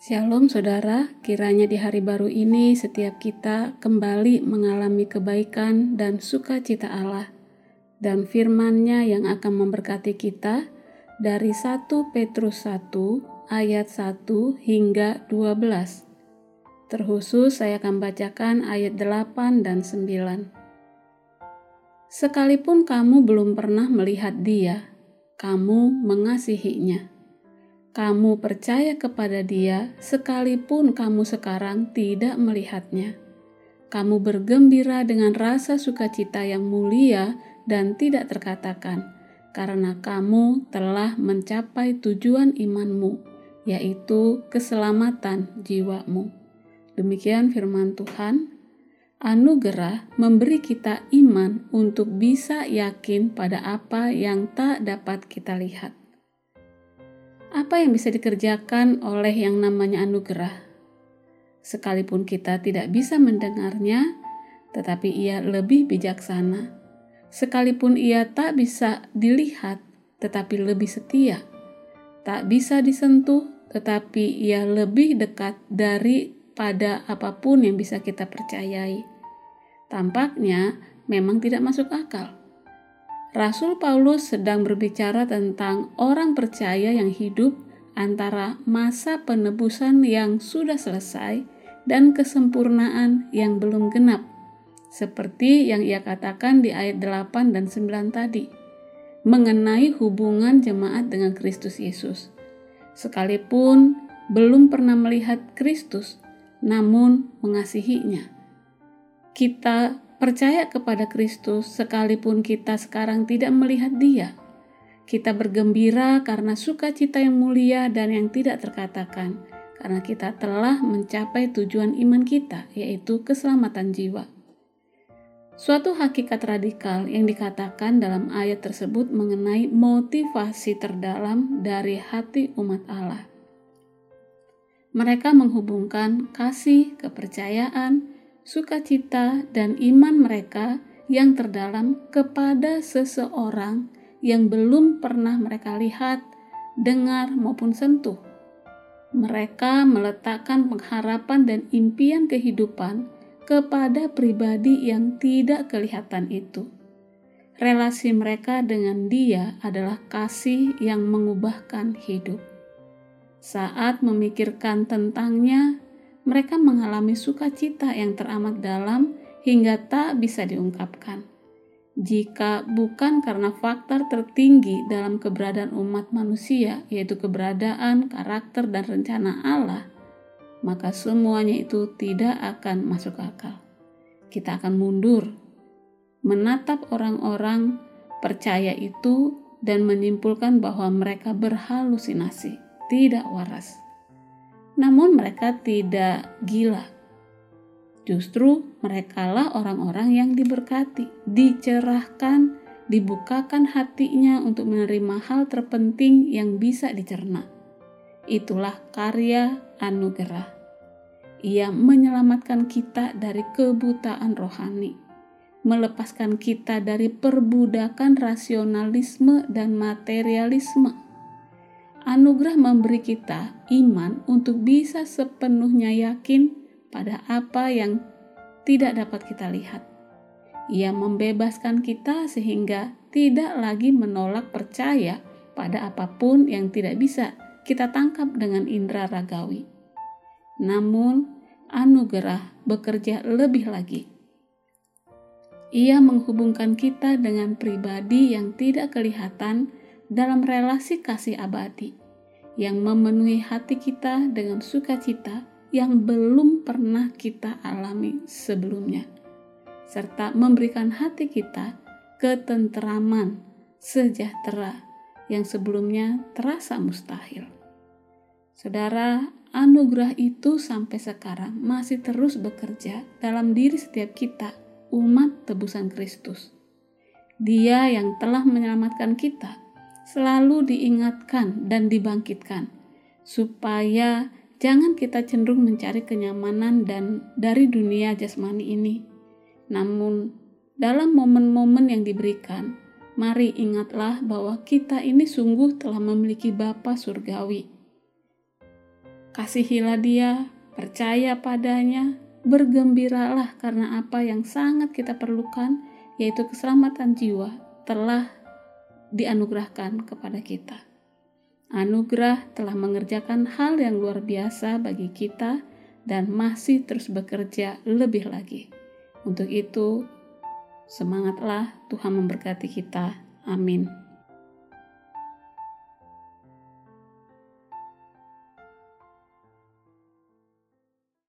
Shalom saudara, kiranya di hari baru ini setiap kita kembali mengalami kebaikan dan sukacita Allah dan firman-Nya yang akan memberkati kita dari 1 Petrus 1 ayat 1 hingga 12. Terkhusus saya akan bacakan ayat 8 dan 9. Sekalipun kamu belum pernah melihat dia, kamu mengasihinya kamu percaya kepada Dia, sekalipun kamu sekarang tidak melihatnya. Kamu bergembira dengan rasa sukacita yang mulia dan tidak terkatakan, karena kamu telah mencapai tujuan imanmu, yaitu keselamatan jiwamu. Demikian firman Tuhan. Anugerah memberi kita iman untuk bisa yakin pada apa yang tak dapat kita lihat apa yang bisa dikerjakan oleh yang namanya anugerah. Sekalipun kita tidak bisa mendengarnya, tetapi ia lebih bijaksana. Sekalipun ia tak bisa dilihat, tetapi lebih setia. Tak bisa disentuh, tetapi ia lebih dekat daripada apa pun yang bisa kita percayai. Tampaknya memang tidak masuk akal Rasul Paulus sedang berbicara tentang orang percaya yang hidup antara masa penebusan yang sudah selesai dan kesempurnaan yang belum genap, seperti yang ia katakan di ayat 8 dan 9 tadi, mengenai hubungan jemaat dengan Kristus Yesus. Sekalipun belum pernah melihat Kristus, namun mengasihinya. Kita percaya kepada Kristus sekalipun kita sekarang tidak melihat Dia. Kita bergembira karena sukacita yang mulia dan yang tidak terkatakan, karena kita telah mencapai tujuan iman kita, yaitu keselamatan jiwa. Suatu hakikat radikal yang dikatakan dalam ayat tersebut mengenai motivasi terdalam dari hati umat Allah. Mereka menghubungkan kasih, kepercayaan, sukacita, dan iman mereka yang terdalam kepada seseorang yang belum pernah mereka lihat, dengar, maupun sentuh. Mereka meletakkan pengharapan dan impian kehidupan kepada pribadi yang tidak kelihatan itu. Relasi mereka dengan Dia adalah kasih yang mengubahkan hidup. Saat memikirkan tentangnya, mereka mengalami sukacita yang teramat dalam hingga tak bisa diungkapkan. Jika bukan karena faktor tertinggi dalam keberadaan umat manusia, yaitu keberadaan, karakter, dan rencana Allah, maka semuanya itu tidak akan masuk akal. Kita akan mundur, menatap orang-orang percaya itu, dan menyimpulkan bahwa mereka berhalusinasi, tidak waras namun mereka tidak gila. Justru merekalah orang-orang yang diberkati, dicerahkan, dibukakan hatinya untuk menerima hal terpenting yang bisa dicerna. Itulah karya anugerah. Ia menyelamatkan kita dari kebutaan rohani, melepaskan kita dari perbudakan rasionalisme dan materialisme Anugerah memberi kita iman untuk bisa sepenuhnya yakin pada apa yang tidak dapat kita lihat. Ia membebaskan kita sehingga tidak lagi menolak percaya pada apa pun yang tidak bisa kita tangkap dengan indera ragawi. Namun, anugerah bekerja lebih lagi. Ia menghubungkan kita dengan pribadi yang tidak kelihatan dalam relasi kasih abadi yang memenuhi hati kita dengan sukacita yang belum pernah kita alami sebelumnya, serta memberikan hati kita ketenteraman, sejahtera yang sebelumnya terasa mustahil. Saudara, anugerah itu sampai sekarang masih terus bekerja dalam diri setiap kita, umat tebusan Kristus. Dia yang telah menyelamatkan kita selalu diingatkan dan dibangkitkan, supaya jangan kita cenderung mencari kenyamanan dan dari dunia jasmani ini. Namun, dalam momen-momen yang diberikan, mari ingatlah bahwa kita ini sungguh telah memiliki Bapa surgawi. kasihilah dia, percaya padanya, bergembiralah karena apa yang sangat kita perlukan, yaitu keselamatan jiwa, telah dianugerahkan kepada kita. Anugerah telah mengerjakan hal yang luar biasa bagi kita dan masih terus bekerja lebih lagi. Untuk itu, semangatlah Tuhan memberkati kita. Amin.